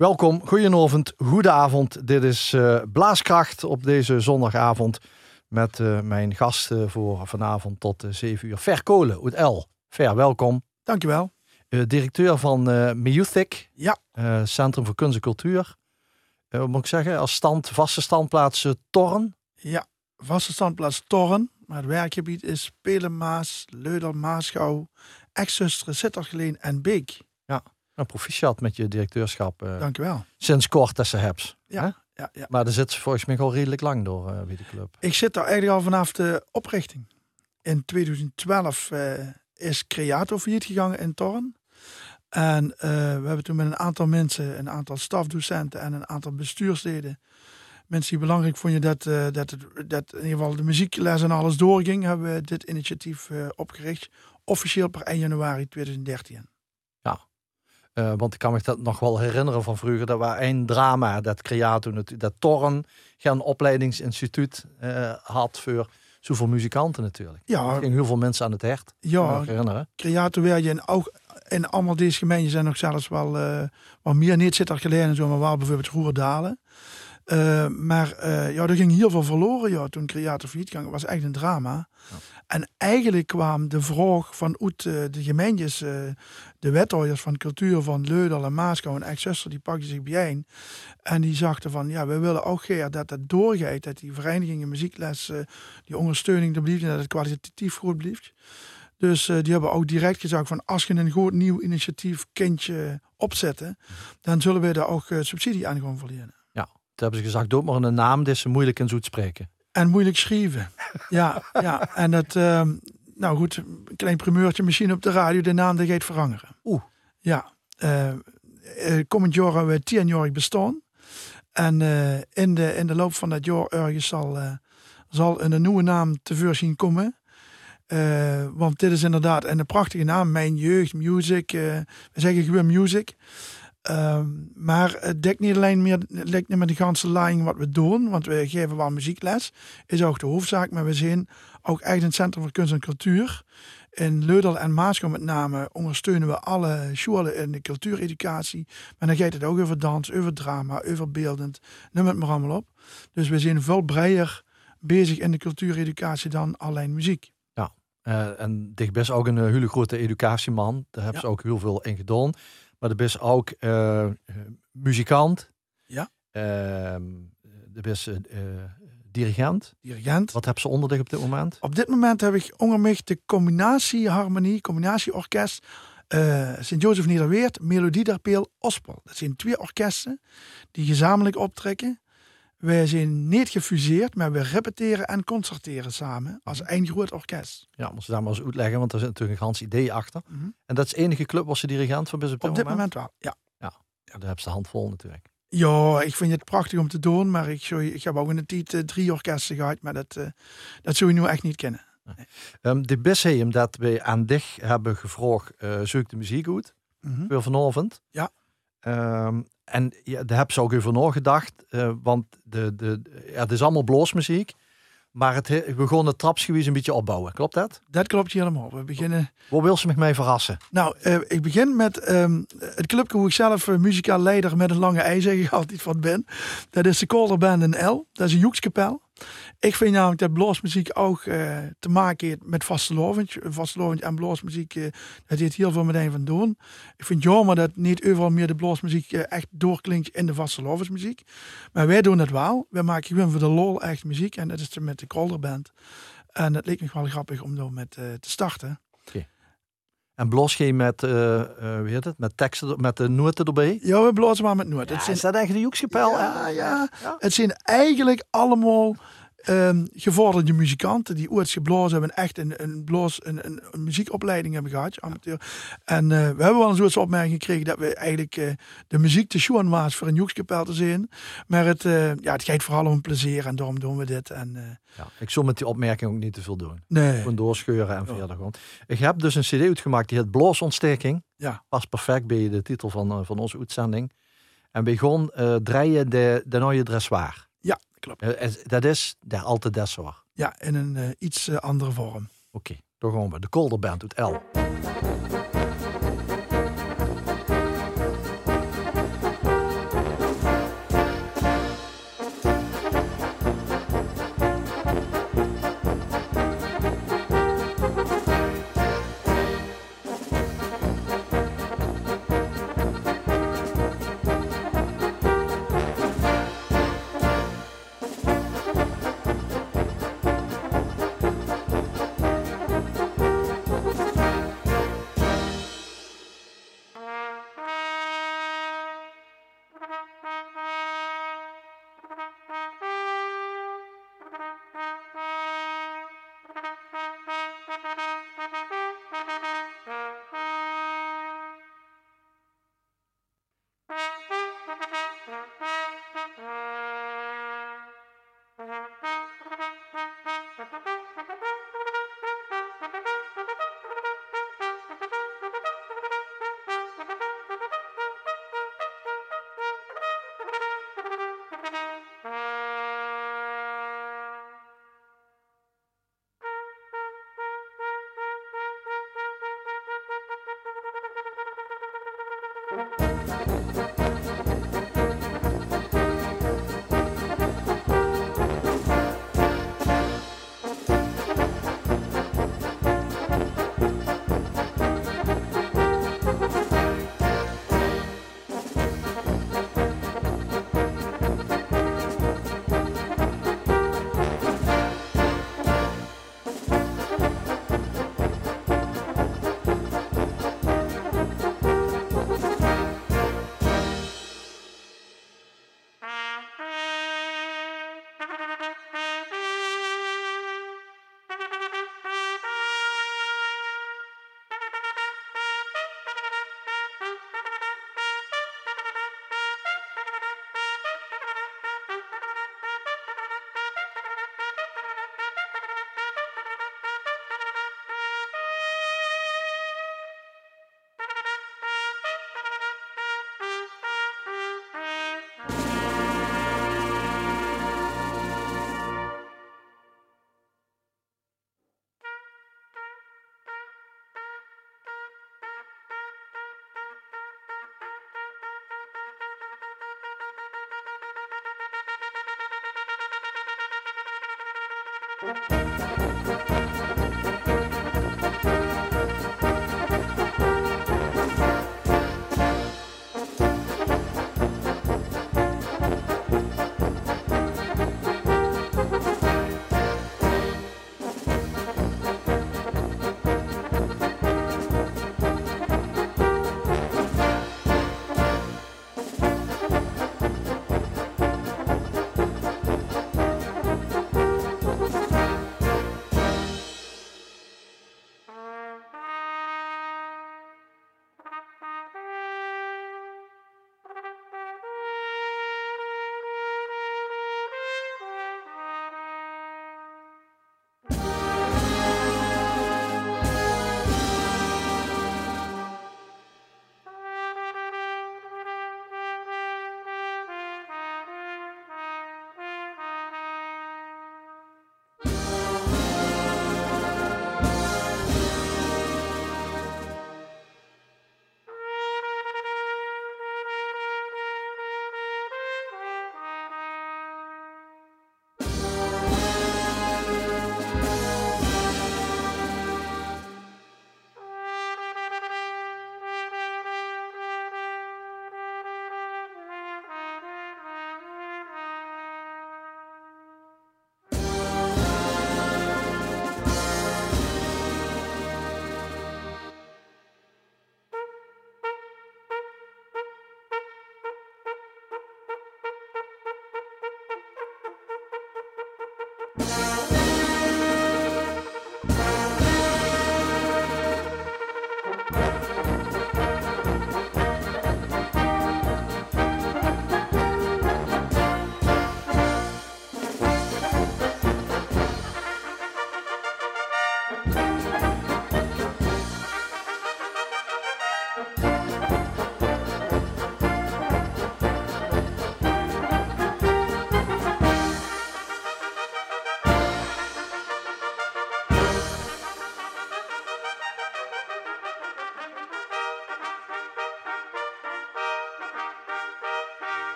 Welkom, goedenavond, goedenavond. Dit is uh, Blaaskracht op deze zondagavond met uh, mijn gasten voor vanavond tot uh, 7 uur. Ver Kolen, uit L. Ver, welkom. Dankjewel. directeur van uh, Music, ja. Centrum voor Kunst en Cultuur. wat moet ik zeggen, als stand, vaste standplaats Torren? Ja, vaste standplaats Torren. Maar het werkgebied is Spelen, Maas, Leudel, Maasgouw, Sittergeleen en Beek. Ja. Nou, proficiat met je directeurschap. Uh, Dankjewel. Sinds kort dat ze hebt. Ja, ja, ja. Maar daar zit ze volgens mij al redelijk lang door, uh, wie de club. Ik zit daar eigenlijk al vanaf de oprichting. In 2012 uh, is Creato failliet gegaan in Torren. En uh, we hebben toen met een aantal mensen, een aantal stafdocenten en een aantal bestuursleden, mensen die belangrijk vonden dat, uh, dat, het, dat in ieder geval de muziekles en alles doorging, hebben we dit initiatief uh, opgericht. Officieel per 1 januari 2013. Uh, want ik kan me dat nog wel herinneren van vroeger. Dat was een drama, dat Creato, dat Torren geen opleidingsinstituut uh, had voor zoveel muzikanten natuurlijk. Ja. Er gingen heel veel mensen aan het hert. Ja, herinneren. Creato werd je in, ook in allemaal deze gemeenten zijn nog zelfs wel, uh, wel meer niet zit er geleden en zo, maar wel bijvoorbeeld Roerdalen. Uh, maar uh, ja, er ging heel veel verloren ja, toen Creator failliet ging. Het was echt een drama. Ja. En eigenlijk kwam de vraag van uit uh, de gemeentes, de wethouders van cultuur van Leudel en Maasgouw en Excelsior, die pakten zich bijeen. En die zachten van, ja, we willen ook graag dat het doorgaat, dat die verenigingen, muziekles, die ondersteuning er blijft en dat het kwalitatief goed blijft. Dus die hebben ook direct gezegd van als je een goed nieuw initiatief kindje opzetten, dan zullen we daar ook subsidie aan gaan verlenen. Ja, toen hebben ze gezegd, doe maar een naam die ze moeilijk en zoet spreken. En moeilijk schrijven. ja, ja, en dat, uh, nou goed, een klein primeurtje misschien op de radio, de naam die gaat veranderen. Oeh. Ja, uh, komend jaar hebben we tienjarig bestaan. En in, de, in de loop van dat jaar ergens zal, zal een nieuwe naam tevoorschijn komen. Uh, want dit is inderdaad een prachtige naam. Mijn jeugd, music. We zeggen gewoon music. Uh, maar het dekt niet alleen meer, lijkt niet meer de ganse lijn wat we doen. Want we geven wel muziekles. Is ook de hoofdzaak. Maar we zijn ook echt een centrum voor kunst en cultuur. In Leudel en Maasgouw met name ondersteunen we alle scholen in de cultuureducatie. Maar dan gaat het ook over dans, over drama, over beeldend. Noem het maar allemaal op. Dus we zijn veel breder bezig in de cultuureducatie dan alleen muziek. Uh, en dicht best ook een uh, hele grote educatieman. Daar hebben ja. ze ook heel veel in gedaan. Maar er is ook uh, muzikant. Ja. er is dirigent. Dirigent. Wat hebben ze onder zich op dit moment? Op dit moment heb ik mij de combinatieharmonie, combinatieorkest. Sint-Jozef Nederweert, Melodie der Peel, Ospel. Dat zijn twee orkesten die gezamenlijk optrekken. Wij zijn niet gefuseerd, maar we repeteren en concerteren samen als één groot orkest. Ja, moet ze daar maar eens uitleggen, want er zit natuurlijk een gans idee achter. Mm -hmm. En dat is de enige club waar ze dirigent van is op dit, op dit moment? moment? wel, ja. Ja, ja daar hebben ze de hand vol natuurlijk. Ja, ik vind het prachtig om te doen, maar ik, ik heb ook in de tijd uh, drie orkesten gehad, maar dat, uh, dat zou je nu echt niet kennen. Nee. Um, de Bisseum dat wij aan dich hebben gevraagd, uh, zoek de muziek goed, mm -hmm. weer vanavond. Ja. Um, en ja, daar hebben ze ook over nagedacht, uh, want de, de, ja, het is allemaal bloosmuziek. Maar het, we begonnen het trapsgewijs een beetje opbouwen. Klopt dat? Dat klopt helemaal. We beginnen... Waar wil ze met mij verrassen? Nou, uh, ik begin met um, het clubje hoe ik zelf uh, muzikaal leider met een lange ei zeg ik altijd van ben. Dat is de Kolderband in L. Dat is een joekskapel. Ik vind namelijk dat bloosmuziek ook uh, te maken heeft met vastelovend. Vastelovend en bloosmuziek, uh, dat heeft heel veel met een van doen. Ik vind het jammer dat niet overal meer de bloosmuziek uh, echt doorklinkt in de vastelovensmuziek. Maar wij doen het wel. Wij maken gewoon voor de lol echt muziek. En dat is met de Kolderband. En het leek me wel grappig om daar met te starten. En blos je met, uh, uh, hoe heet het, met teksten, met de noten erbij? Ja, we blozen maar met noten. Ja, zijn, is dat eigenlijk de joekskapel? Ja, ja, ja, Het zijn eigenlijk allemaal um, gevorderde muzikanten die ooit geblazen hebben, echt een, een, bloos, een, een, een muziekopleiding hebben gehad, amateur. En uh, we hebben wel een soort opmerking gekregen dat we eigenlijk uh, de muziek te schoon was voor een joekskapel te zien. Maar het, uh, ja, het gaat vooral om plezier en daarom doen we dit. En, ja, ik zal met die opmerking ook niet te veel doen. Nee. Gewoon doorscheuren en verder gewoon. Ik heb dus een cd uitgemaakt die heet Bloosontsteking. Ja. Past perfect bij de titel van, van onze uitzending. En begon draaien de, de nieuwe dressoir. Klopt. Uh, dat is de alte dressoir. Ja, in een uh, iets andere vorm. Oké, okay, gaan we. De Kolderband uit L.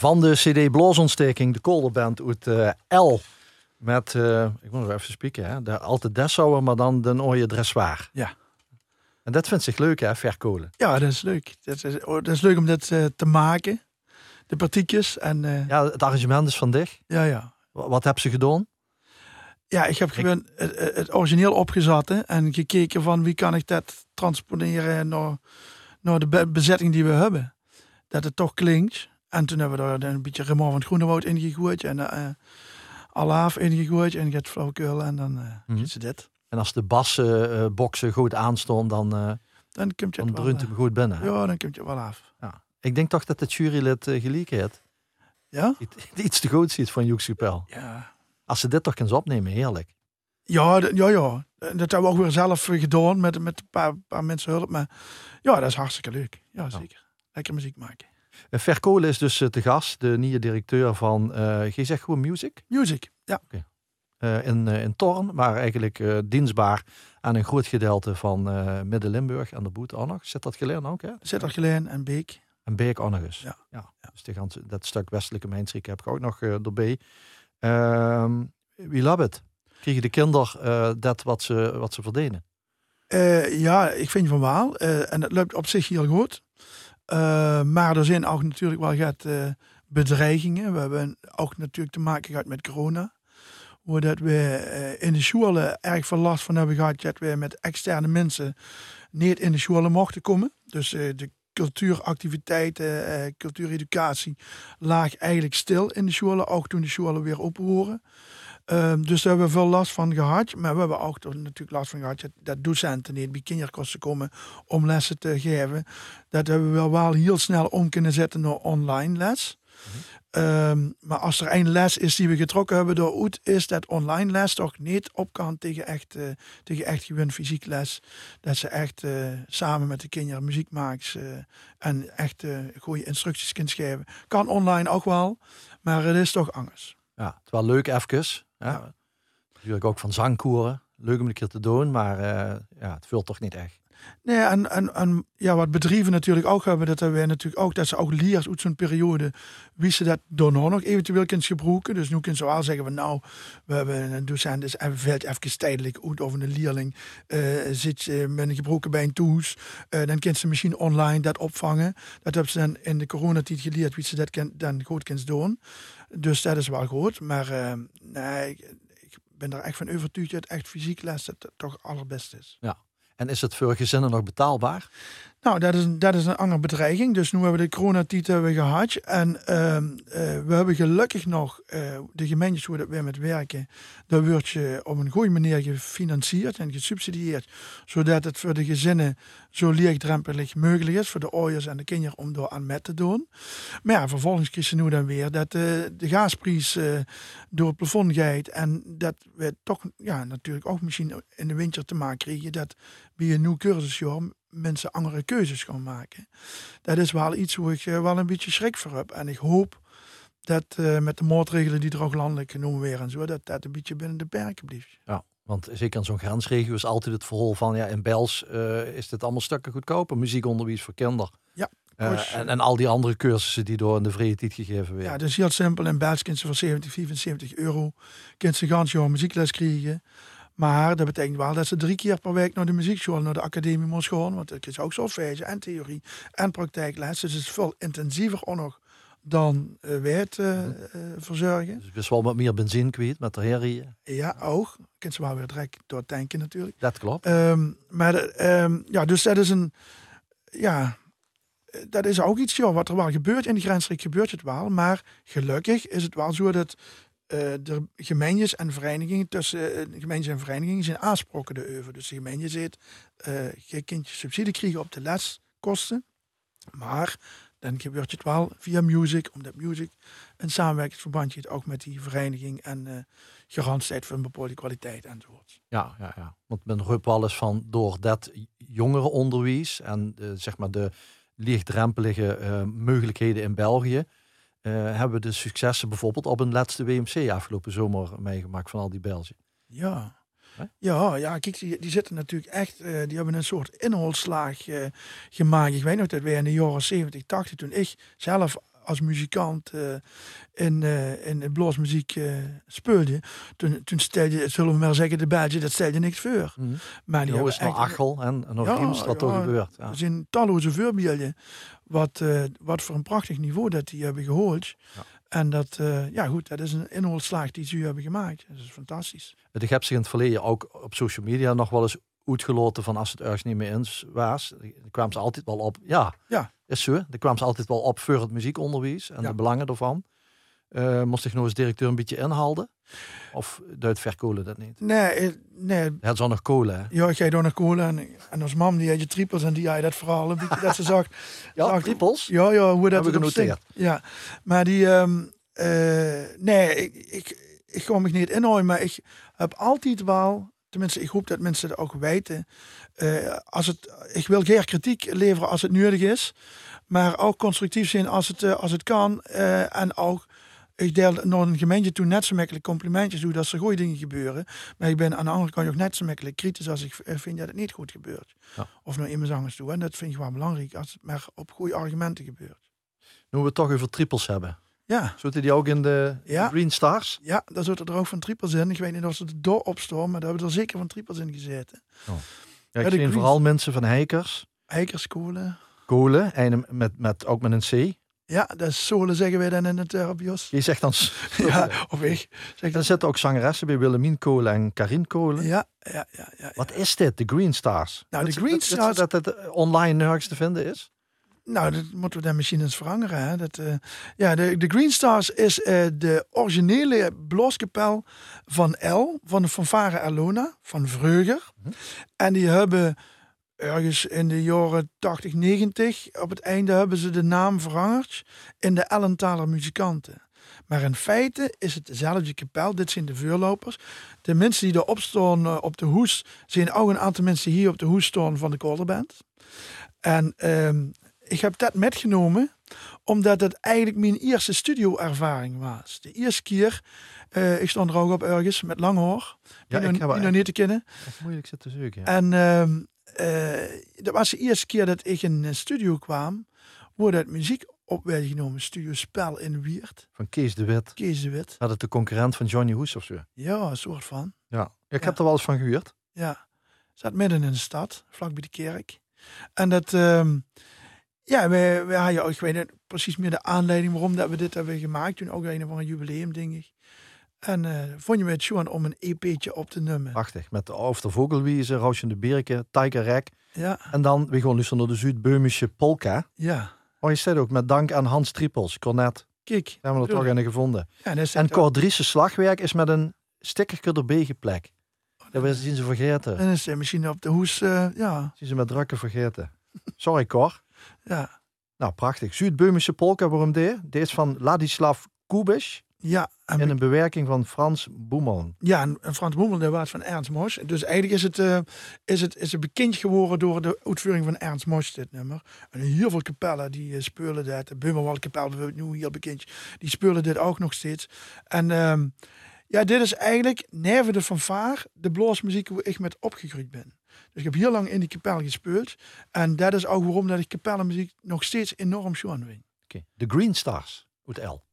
Van de CD Bloosontsteking, de kolderband uit uh, L. Met, uh, ik moet nog even spreken, hè, de Alte Dessauer, maar dan de Ooie Dressoir. Ja. En dat vindt zich leuk, hè, verkolen. Ja, dat is leuk. Dat is, oh, dat is leuk om dat uh, te maken. De partiekjes. En, ja, het arrangement is van dich. Ja, ja. Wat, wat heb ze gedaan? Ja, ik heb gewoon het, het, origineel opgezet hè, en gekeken van wie kan ik dat transponeren naar, naar de bezetting die we hebben. Dat het toch klinkt. En toen hebben we daar een beetje Remor van het Groenewoud ingegooid. En uh, Alaaf ingegooid. En get flauwekul. En dan uh, mm ze dit. En als de bassenboxen uh, goed aanstaan, dan, uh, dan komt je dan hem goed binnen. Ja, dan komt je wel af. Ja. Ik denk toch dat het jurylid uh, gelijk heeft. Ja? Iets te goed ziet van Joek Supel. Ja. Als ze dit toch eens opnemen, heerlijk. Ja, ja, ja. Dat hebben we ook weer zelf gedaan met, met een paar, paar mensen hulp. Maar ja, dat is hartstikke leuk. Ja, zeker. Lekker muziek maken. Uh, Verkolen is dus te gast, de nieuwe directeur van, uh, je zegt gewoon Music? Music, ja. Okay. in, in Torn, maar eigenlijk dienstbaar aan een groot gedeelte van Midden-Limburg en de Boet ook nog. Zit dat geleen ook, hè? Zit dat geleen en Beek. En Beek ook nog eens. Ja. ja. Dus die ganse, dat stuk westelijke Mijnstreek heb ik ook nog erbij. Ehm, wie love het? Krijgen de kinderen dat wat ze, wat ze verdienen? Uh, ja, ik vind van wel. Uh, en het loopt op zich heel goed. Uh, maar er zijn ook natuurlijk wel gaat, bedreigingen. We hebben ook natuurlijk te maken gehad met corona. Waar dat we in de scholen erg veel last van hebben gehad. Dat we met externe mensen niet in de scholen mochten komen. Dus de cultuuractiviteiten, cultuureducatie laag eigenlijk stil in de scholen. Ook toen de scholen weer open. Um, dus daar hebben we veel last van gehad. Maar we hebben ook natuurlijk last van gehad dat docenten niet bij kinderkosten komen om lessen te geven. Dat hebben we wel heel snel om kunnen zetten naar online les. Mm um, maar als er één les is die we getrokken hebben door OET, is dat online les toch niet op kan tegen echt, uh, tegen echt gewin fysiek les. Dat ze echt uh, samen met de kinderen muziek maken uh, en echt goede instructies kunnen schrijven. Kan online ook wel, maar het is toch anders. Ja, het is wel leuk even. Ja. Natuurlijk ook van zangkoeren. Leuk om een keer te doen, maar uh, ja, het vult toch niet echt. Nee, en, en, en ja, wat bedrijven natuurlijk ook hebben, dat hebben wij natuurlijk ook, dat ze ook leers uit zo'n periode, wie ze dat door nog eventueel kunnen gebruiken. Dus nu kunnen ze wel zeggen van nou, we hebben een docent, dus even valt even tijdelijk uit over een leerling, uh, zit je met een gebroken bij een toes, uh, dan kunnen ze misschien online dat opvangen. Dat hebben ze dan in de coronatijd geleerd, wie ze dat kan, dan goed kunnen doen. Dus dat is wel goed, maar uh, nee, ik ben er echt van overtuigd dat echt fysiek les het toch allerbeste is. Ja, en is het voor gezinnen nog betaalbaar? Nou, dat is, dat is een andere bedreiging. Dus nu hebben we de coronatitel hebben gehad. En uh, uh, we hebben gelukkig nog uh, de gemeentes waar we met werken. Daar wordt je op een goede manier gefinancierd en gesubsidieerd. Zodat het voor de gezinnen zo leegdrempelig mogelijk is. Voor de ouders en de kinderen om door aan met te doen. Maar ja, vervolgens krijg je nu dan weer dat de gasprijs door het plafond gaat. En dat we toch ja, natuurlijk ook misschien in de winter te maken krijgen. Dat bij een nieuw cursusjaar mensen andere keuzes gaan maken. Dat is wel iets waar ik eh, wel een beetje schrik voor heb. En ik hoop dat uh, met de maatregelen die er ook landelijk genomen werden en zo, dat dat een beetje binnen de perken blijft. Ja, want zeker in zo'n grensregio is altijd het verhaal van, ja, in Bels uh, is dit allemaal stukken goedkoper. Muziekonderwijs voor kinderen. Ja. Uh, en, en, al die andere cursussen die door in de vrije tijd gegeven werden. Ja, dus heel simpel. In Bels kunnen ze voor 70, 75 euro kunnen ze gans jaar muziekles krijgen. Maar dat betekent wel dat ze drie keer per week naar de muziekschool, naar de academie moest gaan. Want het is ook solfège en theorie en praktijkles. Dus het is veel intensiever ook nog dan uh, wij het uh, uh, verzorgen. Dus best wel wat meer benzine kwijt met de herrie. Ja, ook. Kunt ze wel weer direct door tanken natuurlijk. Dat klopt. Um, maar um, ja, dus dat is een... Ja, dat is ook iets wat er wel gebeurt. In de grensstreek gebeurt het wel. Maar gelukkig is het wel zo dat de gemeentes en verenigingen tussen uh, gemeentes en verenigingen zijn aansproken de over. Dus de gemeente zegt, uh, je kunt je subsidie krijgen op de leskosten, maar dan gebeurt het wel via Music, omdat Music een samenwerkingsverbandje heeft ook met die vereniging en uh, garantie voor een bepaalde kwaliteit enzovoort. Ja, ja, ja. Want men roept wel eens van door dat jongerenonderwijs en zeg maar de lichtdrempelige mogelijkheden in België, uh, hebben de successen bijvoorbeeld op een laatste WMC afgelopen zomer meegemaakt van al die Belgen. Ja. Ja, ja, kijk, die, die zitten natuurlijk echt, uh, die hebben een soort inholslaag uh, gemaakt. Ik weet nog dat wij in de jaren 70, 80, toen ik zelf als muzikant uh, in, uh, in bluesmuziek uh, speelde, toen, toen stelde, zullen we maar zeggen, de Belgen, dat stelde niks voor. Mm. Maar die is Achel en, en nog ja, wat ja, er gebeurt. Ja. Er zijn talloze voorbeelden wat, wat voor een prachtig niveau dat die hebben gehoord. Ja. En dat, ja goed, dat is een inholslaag die ze hebben gemaakt. Dat is fantastisch. Het heb zich in het verleden ook op social media nog wel eens uitgeloten van als het ergens niet meer eens was. Dan kwamen ze altijd wel op. Ja, ja. Is zo. Dan kwamen ze altijd wel op voor het muziekonderwijs en ja. de belangen ervan. Uh, moest ik nog eens directeur een beetje inhalen? Of duidt verkolen dat niet? Nee, nee. Het zo nog kolen? Ja, ik ga door nog kolen. En, en als mam, die had je triples en die had dat vooral een beetje dat ze zag. ja, zag, triples? Ja, ja, hoe dat we genoteerd. Ja, maar die, um, uh, nee, ik, ik, ik me niet inhouden, maar ik heb altijd wel tenminste, ik hoop dat mensen het ook weten. Uh, als het, ik wil geen kritiek leveren als het nodig is. Maar ook constructief zijn als het, eh, als het kan. Eh, en ook, ik deel naar een gemeente toe net zo makkelijk complimentjes doen dat er goede dingen gebeuren. Maar ik ben aan de andere kant ook net zo makkelijk kritisch als ik eh, vind dat het niet goed gebeurt. Ja. Of naar iemand anders toe. En dat vind ik wel belangrijk als het maar op goede argumenten gebeurt. Nu we het toch over trippels hebben. Ja, Zitten die ook in de Ja. Green Stars? ja daar zitten er ook van triples in. Ik weet niet of ze er door opstaan, maar daar hebben er zeker van triples in gezeten. Ja, Ja, ik zie Green- vooral mensen van Heikers, Heikerskolen. Kolen, en met, met, ook met een C. Ja, dat is zeggen wij dan in het Jos. Je zegt dan... Ja, of ik. Zeg dat. zitten ook zangeressen bij Willemien Kolen en Karin Kolen. Ja, ja, ja, ja. Wat is dit, de Green Stars? Nou, de Green weet- weet- Stars- Dat het eh, online nergens te vinden is? Nou, dat moeten we dan misschien eens veranderen. Hè? Dat, eh, ja, de, de Green Stars is eh, de originele blaaskapel van El, van de fanfare Alona, van Vreuger. Mhm. En die hebben ergens in de jaren 80, 90, op het einde hebben ze de naam veranderd in de Ellentaler muzikanten. Maar in feite is het dezelfde kapel. Dit zijn de vuurlopers. De mensen die erop staan eh, op de hoes, zijn ook een aantal mensen die hier op de hoes staan van de Kolderband. En ehm, ik heb dat metgenomen omdat het eigenlijk mijn eerste studioervaring was. De eerste keer, eh, ik stond er ook op ergens met lang haar. Ja, die ik nog- heb nog niet te kennen. echt moeilijk zitten zoeken. ja. En ehm, eh, dat was de eerste keer dat ik in een studio kwam, waar dat muziek op werd genomen. Studio Spel in Wiert, Van Kees de Wit. Kees de Wit. Dat het de concurrent van Johnny Hoes of zo. Ja, een soort van. Ja, ik Ja. heb er wel eens van gehuurd. Ja, zat midden in de stad, vlak bij de kerk. En dat, ehm, ja, we, we hadden, ik weet niet precies meer de aanleiding waarom dat we dit hebben gemaakt. Toen ook een van een jubileum, denk ik. En eh, vond je het gewoon om een EP'tje op te nemen. Prachtig. Met de Over de Vogelwiese, Roosje de Birken, Tiger Rek. Ja, En dan, we gaan luisteren naar de Zuid-Beumische polka. ja. Maar je staat ook met dank aan Hans Trippels, cornet. Kijk. Daar hebben we er toch in gevonden. Ja, dat En het ook. Cor Driessen slagwerk is met een stickerke erbij geplekt. Dat we zien ze vergeten. En is misschien op de hoes, eh, ja, Zien ze met drukken vergeten. Sorry Cor. Ja, Nou, prachtig. Zuid-Beumische polka, waarom dit? Dit is van Ladislav Kubisch ja. En in een bewerking van Frans Boeman. Ja, en en Frans Boemel, dat was van Ernst Mos. Dus eigenlijk is het, eh, is het, is het bekend geworden door de uitvoering van Ernst Mos, dit nummer. En heel veel kapellen die uh, spelen dat. De Bummerwaldkapel, bijvoorbeeld, nu heel bekend, die spelen dit ook nog steeds. En ehm, ja, dit is eigenlijk, neven de fanfare, de bluesmuziek waar ik met opgegroeid ben. Dus ik heb heel lang in die kapel gespeeld. En dat is ook waarom dat ik kapellenmuziek nog steeds enorm schoon vind. Oké. De Green Stars, uit L.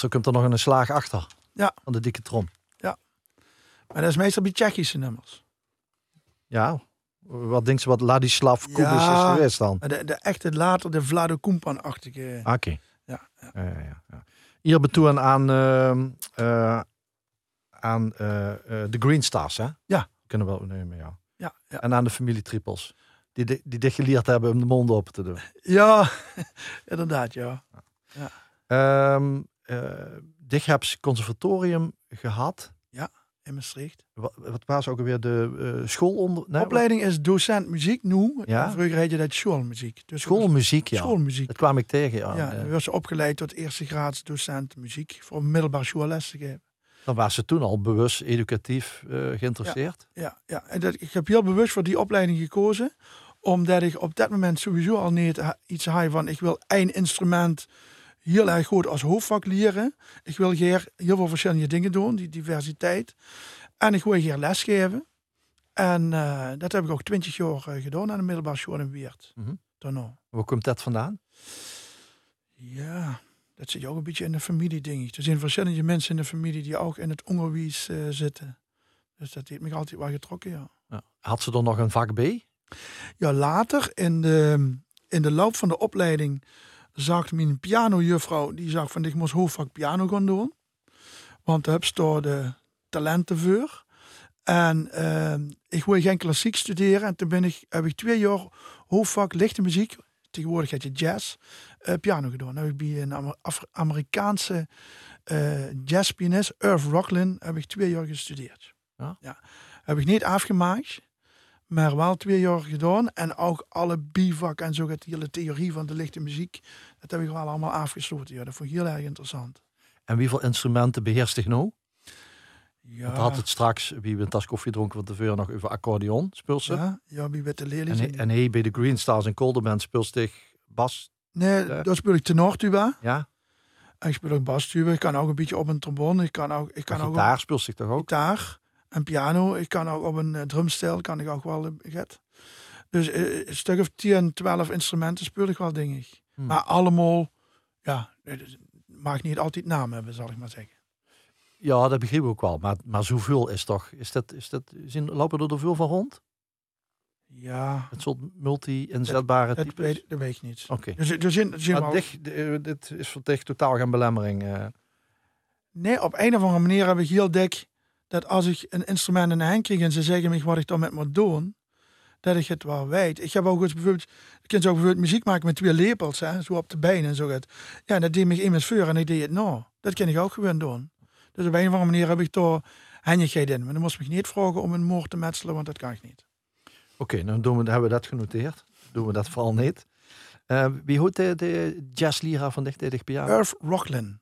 meestal komt er nog een slag achter. Ja. Van de dikke trom. Maar dat is meestal bij Tsjechische nummers. Ja. Wat denkt ze wat Ladislav Kubis Ja. is geweest dan? De, de echte later, de Vlado Kumpan-achtige. Oké. Ja, ja. Ja, ja, ja, ja. Hier betoen aan, ehm, eh, aan eh, eh, de Green Stars, hè? Ja. Kunnen we wel nemen, ja. Ja, ja. En aan de familie Triples. Die, di- die dit geleerd hebben om de mond open te doen. ja inderdaad, ja. Ehm eh Dich hebt conservatorium gehad. In Maastricht. Wat, wat was ook alweer de eh schoolonder... nee, Opleiding is docent muziek nu. Ja. Vroeger heette dat schoolmuziek. Dus Schoolmuziek, ja. Schoolmuziek. Dat kwam ik tegen, ja. Ja, Eh, ze opgeleid tot eerste graads docent muziek voor middelbaar schoolles te geven. dan was ze toen al bewust educatief eh, geïnteresseerd. Ja, ja. En dat, ik heb heel bewust voor die opleiding gekozen, omdat ik op dat moment sowieso al niet iets had van ik wil één instrument heel erg goed als hoofdvak leren. Ik wil hier heel veel verschillende dingen doen, die diversiteit. En ik wil hier lesgeven. En eh, dat heb ik ook twintig jaar eh, gedaan aan de middelbare school in Weert. Mhm. Daarna. Waar komt dat vandaan? Ja, dat zit je ook een beetje in de familie, denk ik. Er zijn verschillende mensen in de familie die ook in het onderwijs eh, zitten. Dus dat heeft me altijd wel getrokken, ja. Ja. Had ze dan nog een vak B? Ja, later in de, in de loop van de opleiding zag mijn pianojuffrouw, die zag van ik moest hoofdvak piano gaan doen. Want daar heb je de talenten voor. En eh, ik wilde geen klassiek studeren. En toen ben ik, heb ik twee jaar hoofdvak lichte muziek, tegenwoordig heet je jazz, eh, piano gedaan. Dan heb ik bij een Amer- Af- Amerikaanse eh jazzpianist, Irv Rocklin, heb ik twee jaar gestudeerd. Ja? Heb ik niet afgemaakt, maar wel twee jaar gedaan. En ook alle bivak en zo, het hele theorie van de lichte muziek, dat heb ik wel allemaal afgesloten. Ja, dat vond ik heel erg interessant. En hoeveel instrumenten beheerst ik nou? Ja, Want had het straks, wie een tas koffie dronken van tevoren, nog over accordeon speelt ze. ja, ja, wie weet de En, lelies. en hij bij de Green Stars en Colderband speelt zich bas. Nee, Ja. daar speel ik tenortuba. Ja, En ik speel ook bastuba. Ik kan ook een beetje op een trombone. Ik kan ook, ik kan maar ook gitaar speelt zich toch ook? gitaar en piano. Ik kan ook op een eh, drumstel. Kan ik ook wel eh, get. Dus eh, een stuk of 10, 12 instrumenten speel ik wel, denk ik. Hmm. Maar allemaal, ja, mag niet altijd naam hebben, zal ik maar zeggen. Ja, dat begreep ik ook wel. Maar, maar zoveel is toch, is dat, is dat, zijn, lopen er er veel van rond? Ja, Het soort multi-inzetbare dat types? weet, dat weet ik niet. Oké. Dus Maar dicht, eh, dit is voor dich totaal geen belemmering. Nee, op een of andere manier heb ik heel dik dat als ik een instrument in de hand krijg en ze zeggen me wat ik dan met moet doen, dat ik het wel weet. Ik heb ook eens bijvoorbeeld, ik kan zo bijvoorbeeld muziek maken met twee lepels, hè, zo op de benen en zo. gaat. Ja, dat deed me iemand voor en ik deed het nou. Dat kan ik ook gewoon doen. Dus op een of andere manier heb ik daar handigheid in. Maar dan moest ik me niet vragen om een moord te metselen, want dat kan ik niet. Oké, dan doen we, dan hebben we dat genoteerd. Doen we dat vooral niet. Eh, wie hoort de, de jazzleraar van dicht piano? Irv Rocklin.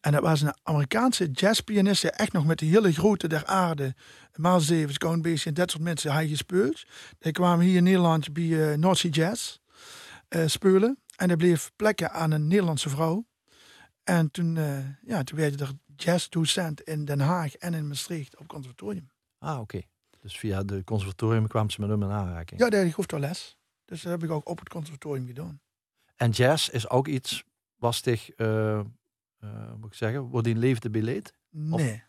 En dat was een Amerikaanse jazzpianist die echt nog met de hele grote der aarde, Miles Davis, Count Basie en dat soort mensen, hij gespeeld. Die kwamen hier in Nederland bij uh, North Sea Jazz eh, spelen. En hij bleef plekken aan een Nederlandse vrouw. En toen, eh, ja, toen werd hij er jazzdocent in Den Haag en in Maastricht op conservatorium. Ah, oké. Dus via de conservatorium kwam ze met hem in aanraking. Ja, ik hoefde les. Dus dat heb ik ook op het conservatorium gedaan. En jazz is ook iets eh, moet ik zeggen, wordt in leefde beleid? Nee.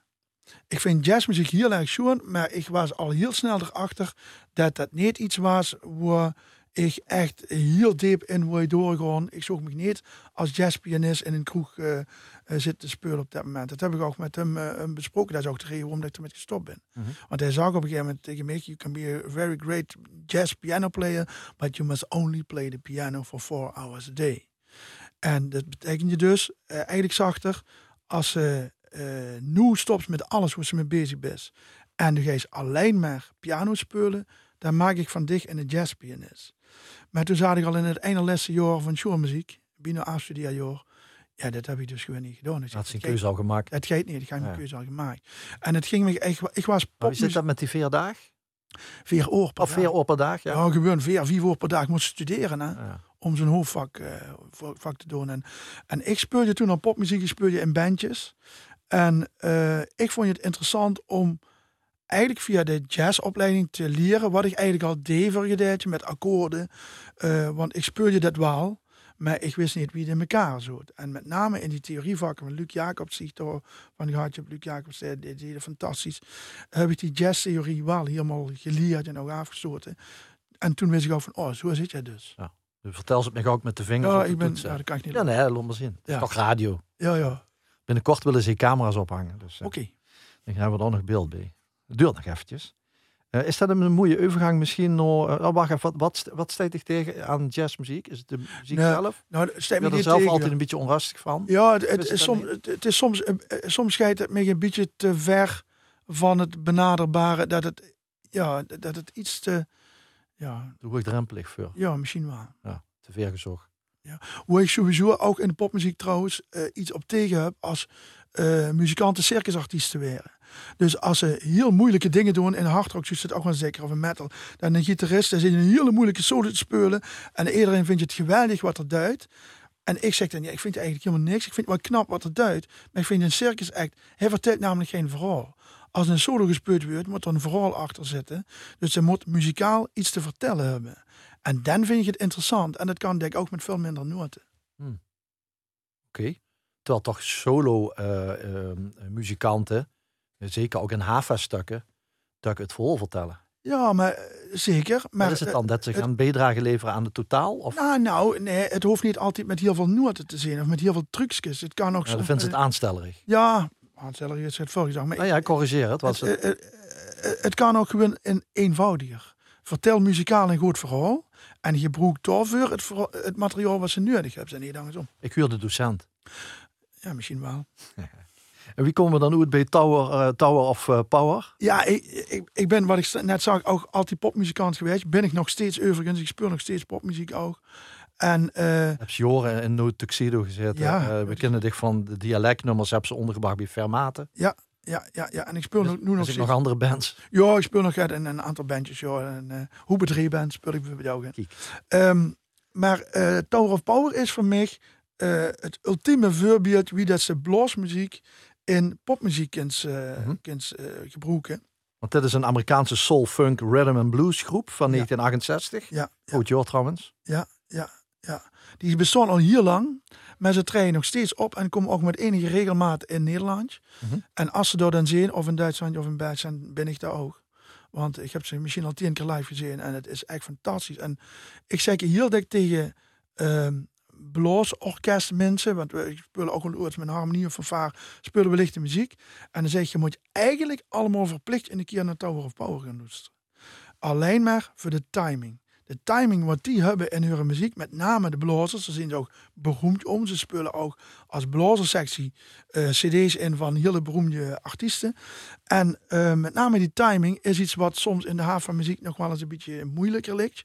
Ik vind jazzmuziek heel erg schoon, maar ik was al heel snel erachter dat dat niet iets was waar ik echt heel diep in wil doorgaan. Ik zoek me niet als jazzpianist in een kroeg uh, uh, zitten te spelen op dat moment. Dat heb ik ook met hem uh, besproken. Dat is ook de reden waarom ik ermee gestopt ben. Mhm. Want hij zag op een gegeven moment tegen mij, you can be a very great jazz piano player, but you must only play the piano for four hours a day. En dat betekent je dus, uh, eigenlijk zachter, als ze uh, nu stopt met alles waar ze mee bezig is. En nu ga je alleen maar piano spelen, dan maak ik van dich een jazzpianist. Maar toen zat ik al in het ene laatste jaar van showmuziek, binnen afstudeerjaar. Ja, dat heb ik dus gewoon niet gedaan. Dus had zijn keuze al gemaakt. Het gaat niet, ik heb mijn ja. keuze al gemaakt. En het ging me echt, ik was pop. Hoe zit dat met die vier dagen? Vier oor per Of vier oor per dag, ja. Gewoon vier, vier oor per dag moet studeren, hè. Ja. Om zo'n hoofdvak uh, vak te doen. En, en ik speelde toen al popmuziek, ik speelde in bandjes. En uh, ik vond het interessant om eigenlijk via de jazzopleiding te leren wat ik eigenlijk al deed voor met akkoorden. Uh, want ik speelde dat wel. Maar ik wist niet wie het in elkaar zat. En met name in die theorievakken met Luc Jacobs, die toch van gehad heb. Luc Jacobs, die deed fantastisch. Heb ik die jazztheorie wel helemaal geleerd en ook afgestoten. En toen wist ik ook van, oh, zo zit jij dus. Vertel ze het me ook met de vingers Ja, ik ben, ja, dat kan ik niet. Ja, nee, laat maar zien. Ja. toch radio. Ja, ja. Binnenkort willen ze camera's ophangen. Dus eh, Oké. dan gaan we er nog beeld bij. Het duurt nog eventjes. Eh, is dat een mooie overgang misschien eh, oh, wacht even, wat, wat, st- wat staat ik tegen aan jazzmuziek? Is het de muziek Nee, zelf? Nou, Ik ben er zelf tegen. altijd een beetje onrustig van. Ja, het, Is het, soms, het, het is soms, eh, soms scheidt het me een beetje te ver van het benaderbare. Dat het, ja, dat het iets te, ja, ik drempelig voor. ja, misschien wel. Ja, te ver gezocht. Hoe ik sowieso ook in de popmuziek trouwens eh, iets op tegen heb als eh, muzikanten circusartiesten werden. Dus als ze heel moeilijke dingen doen in hardrock, zoals het ook wel zeker, of in metal, dan een gitarist, dan zit je een hele moeilijke solo te spelen en iedereen vindt het geweldig wat er duidt. En ik zeg dan, ja, ik vind eigenlijk helemaal niks. Ik vind het wel knap wat er duidt. Maar ik vind een circus act, hij vertelt namelijk geen verhaal. Als een solo gespeeld wordt, moet er een verhaal achter zitten. Dus ze moet muzikaal iets te vertellen hebben. En dan vind je het interessant. En dat kan denk ik ook met veel minder noten. Oké. Terwijl toch solo eh, eh, muzikanten, zeker ook in Hava-stukken, dat het verhaal vertellen. Ja, maar eh, zeker. Maar is het dan dat ze het- gaan bijdrage leveren aan de totaal? Of Nou, nou, nee, het hoeft niet altijd met heel veel noten te zijn of met heel veel trucjes. Het kan ook ja, dan vinden ze het aanstellerig? Ja, aansteller is het vorige dag. Maar Nou ja, corrigeer het. Was het, het, eh, eh, eh, het kan ook gewoon in eenvoudiger. Vertel muzikaal een goed verhaal. En je gebruikt daarvoor het, verhaal- het materiaal wat ze nodig hebben. En niet andersom. ik huur de docent. Ja, misschien wel. En wie komen we dan uit bij Tower, eh, Tower of Power? Ja, ik, ik, ik ben, wat ik net zag, ook altijd popmuzikant geweest. Ben ik nog steeds overigens. Ik speel nog steeds popmuziek ook. En eh, Heb in No Tuxedo gezeten? Ja. Eh, we kennen dich van de dialectnummers, heb ze ondergebracht bij Fermate. ja, ja, ja. En ik speel nu nog nog andere bands. Ja, ik speel nog uit in een aantal bandjes. Ja. En, uh, Hoebe 3 band speel ik bij jou. Ehm, maar Tower of Power is voor mij het ultieme voorbeeld wie dat ze bluesmuziek in popmuziek kunt, kunt, eh, gebruiken. Want dit is een Amerikaanse soul, funk, rhythm and blues groep van Ja. 1968. Ja, ja, Oud jaar trouwens. ja, ja, ja. Die bestaan al heel lang, maar ze treden nog steeds op en komen ook met enige regelmaat in Nederland. Mhm. En als ze daar dan zien, of in Duitsland of in België, ben ik daar ook. Want ik heb ze misschien al tien keer live gezien en het is echt fantastisch. En ik zeg heel dik tegen ehm blaasorkestmensen, want we spelen ook wel eens met harmonie of fanfare, spelen lichte muziek. En dan zeg je, je moet eigenlijk allemaal verplicht in een keer naar Tower of Power gaan luisteren. Alleen maar voor de timing. De timing wat die hebben in hun muziek, met name de blazers, ze zijn ze ook beroemd om. Ze spelen ook als blazersectie eh, cd's in van hele beroemde artiesten. En eh, met name die timing is iets wat soms in de haven muziek nog wel eens een beetje moeilijker ligt.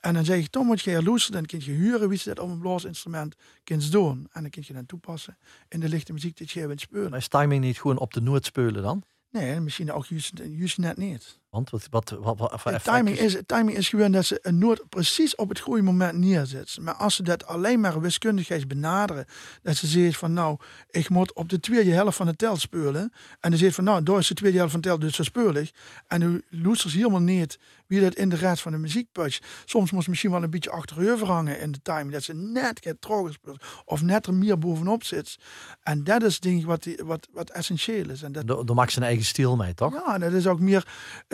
En dan zeg ik, Tom, moet je hier luisteren, dan kun je huren wie ze dat op een blaasinstrument kunt doen. En dan kun je dan toepassen in de lichte muziek dat je wilt spelen. Maar is timing niet gewoon op de noot spelen dan? Nee, misschien ook juist, juist net niet. Want wat, wat, wat, wat voor timing is, timing is gewoon dat ze een noot precies op het goede moment neerzet. Maar als ze dat alleen maar wiskundigheid benaderen, dat ze zegt van nou, ik moet op de tweede helft van de tel spelen. En dan zegt van nou, door is de tweede helft van de tel dus ik. En nu luistert ze helemaal niet wie dat in de rest van de muziek puncht. Soms moet ze misschien wel een beetje achterover hangen in de timing, dat ze net gaat trager speelt. Of net er meer bovenop zit. En dat is denk ik wat, die- wat, wat essentieel is. En dat, Daar daar maakt zijn eigen stijl mee, toch? ja, dat is ook meer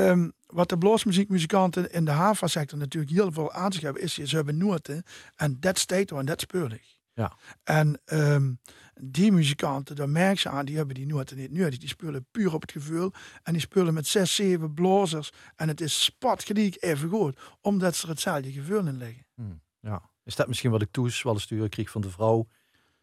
ehm, wat de bluesmuziekmuzikanten in de HAVA-sector natuurlijk heel veel aan zich hebben, is ze hebben noten en dat staat en dat ik. Ja. En ehm, die muzikanten, daar merk je aan, die hebben die noten niet nodig. Die spelen puur op het gevoel en die spelen met zes, zeven blazers en het is spatgelijk even goed, omdat ze er hetzelfde gevoel in leggen. Ja. Is dat misschien wat ik toes wel eens sturen kreeg van de vrouw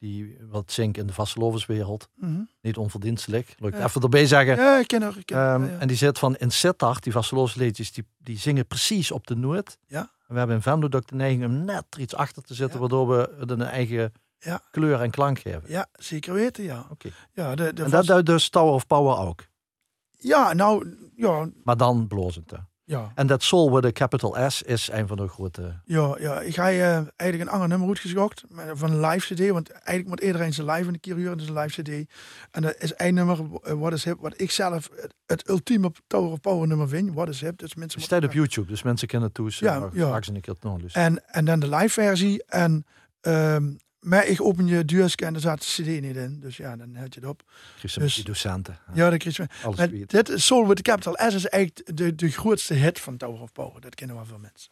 die wat zingt in de vastelovenswereld? Mhm. Niet onverdienstelijk. Ja. even erbij zeggen. Ja, ik ken er. Ik ken er, Ehm, ja. En die zit van in Sittard, die vastelovensliedjes, die, die zingen precies op de noot. Ja. En we hebben in Venlo de neiging om net er iets achter te zetten, waardoor we het een eigen Ja. kleur en klank geven. Ja, zeker weten, ja. Oké. Ja, de, de En dat duidt dus Tower of Power ook. ja, nou, ja, Maar dan blozend. hè. Ja. En dat Soul with a capital S is een van de grote... Ja, ja. ik ga uh, eigenlijk een ander nummer uitgezocht van een live cd. Want eigenlijk moet iedereen zijn live in de keer huren, dus een live cd. En dat is één nummer, uh, What is Hip, wat ik zelf het, ultieme Tower of Power nummer vind. What is Hip. Dus mensen staat op YouTube, dus mensen kennen het toe. Ja, ja. En, en dan de live versie en... Um, maar ik open je duurske en er zat de CD niet in. Dus ja, dan had je het op. Christen dus, die docenten. Ja, dat kreeg dit is Soul with the Capital S is eigenlijk de, de grootste hit van Tower of Power. Dat kennen wel veel mensen.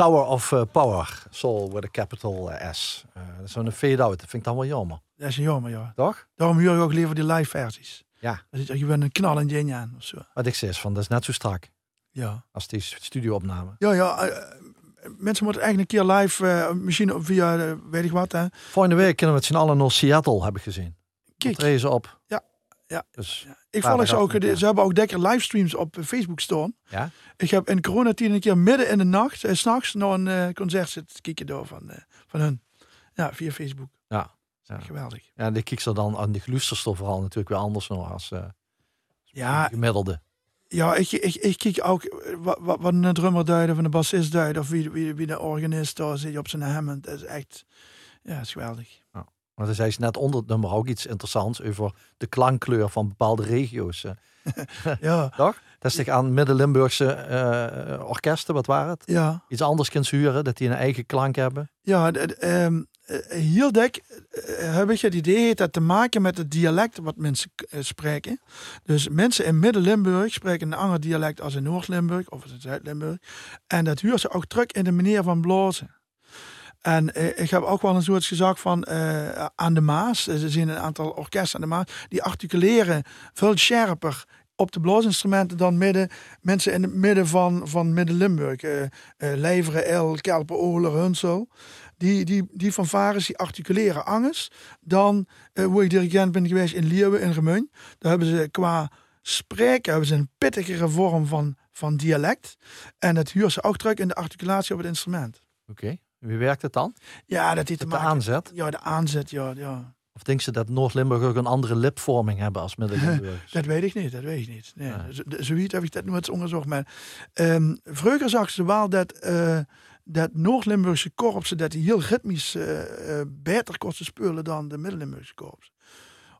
Tower of eh, Power, Soul with a capital eh, S. Eh, dat is zo'n fade-out, dat vind ik dan wel jammer. Dat is jammer, ja. Toch? Daarom huur ik ook liever die live versies. Ja. Er gewoon een knal en ding aan of zo. Wat ik zeg, van, dat is net zo strak Ja. als die studioopname. Ja, ja. mensen moeten eigenlijk een keer live, eh, misschien via, weet ik wat, hè. Volgende week kunnen we het z'n allen naar Seattle, heb ik gezien. Kijk. Treden ze op. Ja, ja. Dus, Ik Ja, volg dat ze ook, de- ja. ze hebben ook lekker livestreams op eh, Facebook staan. ja? Ik heb in coronatien een keer midden in de nacht, eh, s'nachts, naar een eh, concert zitten kijken door van, eh, van hun. Ja, via Facebook. Ja. ja. Geweldig. Ja, die kiek er dan aan die glusterstof vooral natuurlijk weer anders nog als eh Ja, gemiddelde. ja ik, ik, ik kijk ook eh, wat, wat, wat een drummer duidt of een bassist duidt of wie, wie, wie de organist daar zit op zijn Hammond. Dat is echt, ja, is geweldig. Want hij zei net onder het nummer ook iets interessants over de klankkleur van bepaalde regio's. eh. Ja, Toch? Dat is zich aan Midden-Limburgse eh, orkesten, wat waren het? ja. Iets anders kunt huren, dat die een eigen klank hebben. Ja, eh, heel dik heb ik het idee heeft dat te maken met het dialect wat mensen spreken. Dus mensen in Midden-Limburg spreken een ander dialect als in Noord-Limburg of in Zuid-Limburg. En dat huurt ze ook terug in de manier van blazen. En eh, ik heb ook wel een soort gezag van eh, aan de Maas. Er zijn een aantal orkesten aan de Maas die articuleren veel scherper op de blaasinstrumenten dan midden, mensen in het midden van, van Midden-Limburg. Leveren, El, Kelpen, Oler, Hunsel. Die, die, die fanfares die articuleren anders dan hoe ik dirigent ben geweest in Leeuwen in Remun. Daar hebben ze qua spreken hebben ze een pittigere vorm van, van dialect. En dat huurt ze ook terug in de articulatie op het instrument. Oké. Wie werkt het dan? Ja, dat heeft te Met de aanzet? Ja, de aanzet, ja, ja. Of denk ze dat Noord-Limburg ook een andere lipvorming hebben als Midden-Limburg? Dat weet ik niet, dat weet ik niet. Nee, zo- Zoiets heb ik dat nooit onderzocht. Maar ehm vroeger zag ze wel dat, eh, dat Noord-Limburgse korpsen dat die heel ritmisch eh, beter kosten spelen dan de Midden-Limburgse korps.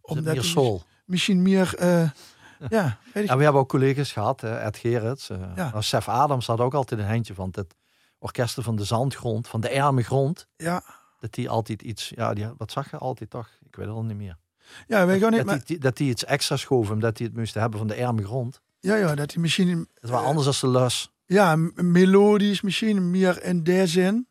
Het meer die soul? misschien meer, ja, weet ik we hebben ook collega's gehad, Ed Gerrits. Ja. Sef Adams had ook altijd een handje van het orkesten van de zandgrond, van de arme grond. ja. Dat die altijd iets, ja, die, wat zag je altijd toch? Ik weet het al niet meer. Ja, weet ik ook niet, dat, maar, die, dat die iets extra schoven, omdat die het moesten hebben van de arme grond. ja, ja, dat die misschien, Dat is wel anders als de lus. ja, melodisch misschien meer in die zin.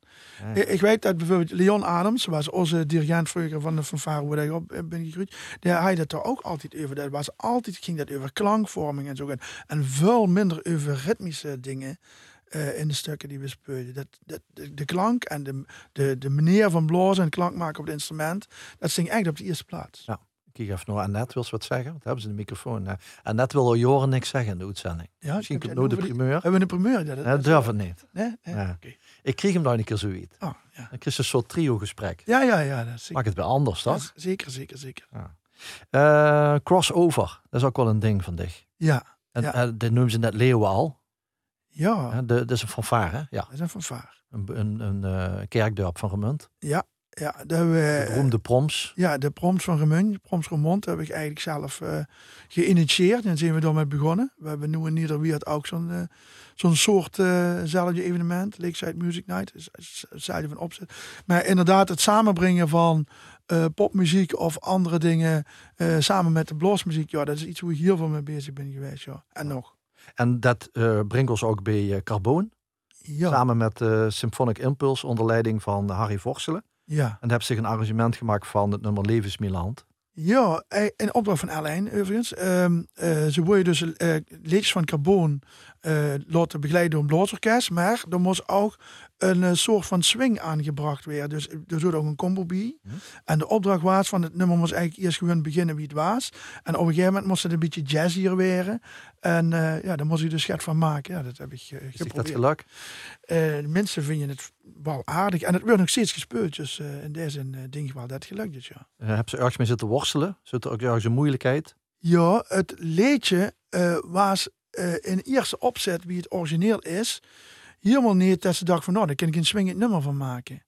Ja. Ik, weet dat bijvoorbeeld Leon Adams, was onze dirigent vroeger van de fanfare waar ik op ben gegroeid, die hij dat er ook altijd over. Dat was altijd ging dat over klankvorming en zo en, en veel minder over ritmische dingen eh, in de stukken die we speelden. Dat, dat, de, de klank en de, de, de manier van blazen en klank maken op het instrument, dat sting echt op de eerste plaats. Ja. Ik even naar Annette, wil ze wat zeggen? Want hebben ze de microfoon. Uh, Annette wil al jaren niks zeggen in de uitzending. Ja, Misschien komt de primeur. Hebben we een primeur? Ja, dat, dat durf het niet. Nee? Nee? Ja. Ik kreeg hem dan een keer zoiets. Oh, ja. Dan kreeg een soort trio-gesprek. Ja, ja, ja. Dat is zeker. Maak het bij anders, toch? zeker, zeker, zeker. Eh, crossover, dat is ook wel een ding van dich. Ja, En Ja. eh, dit noemen ze net Leeuwen al. Ja, de, dat is een fanfare, hè? Ja. dat is een fanfare. Een, een, een eh, kerkdorp van Remund. Ja, ja, we... De beroemde proms. Ja, de proms van Remun, proms Remond, heb ik eigenlijk zelf eh, geïnitieerd. En zijn we daarmee begonnen. We hebben nu in Niederweert ook zo'n eh, zo'n soort eh zelfde evenement. Lakeside Music Night, zijde van opzet. Maar inderdaad het samenbrengen van eh, popmuziek of andere dingen eh, samen met de bluesmuziek. Ja, dat is iets hoe ik heel veel mee bezig ben geweest. Ja. En nog. En dat eh, brengt ons ook bij eh, Carboon. Ja, Samen met eh Symphonic Impulse onder leiding van Harry Vorselen. ja. En hebben zich een arrangement gemaakt van het nummer Levensmiland. Ja, in opdracht van Alain overigens. Eh, ze worden dus eh liedjes van Carbon eh, laten begeleiden door een. Maar er moest ook een eh, soort van swing aangebracht worden. Dus er zat ook een combo bij. Mhm. En de opdracht was van het nummer moest eigenlijk eerst gewoon beginnen wie het was. En op een gegeven moment moest het een beetje jazzier worden. En eh, ja, daar moest je dus schet van maken. Ja, dat heb ik eh, Is zich dat geprobeerd. geluk? Eh, mensen vinden het wel aardig. En het wordt nog steeds gespeeld. Dus eh, in deze zin eh, denk ik wel dat het gelukt is, ja. Uh, heb ze ergens mee zitten worstelen? Zit er ook ergens een moeilijkheid? Ja, het liedje eh, was eh, in eerste opzet, wie het origineel is, helemaal niet dat ze dacht van, nou, daar kan ik een swingend nummer van maken.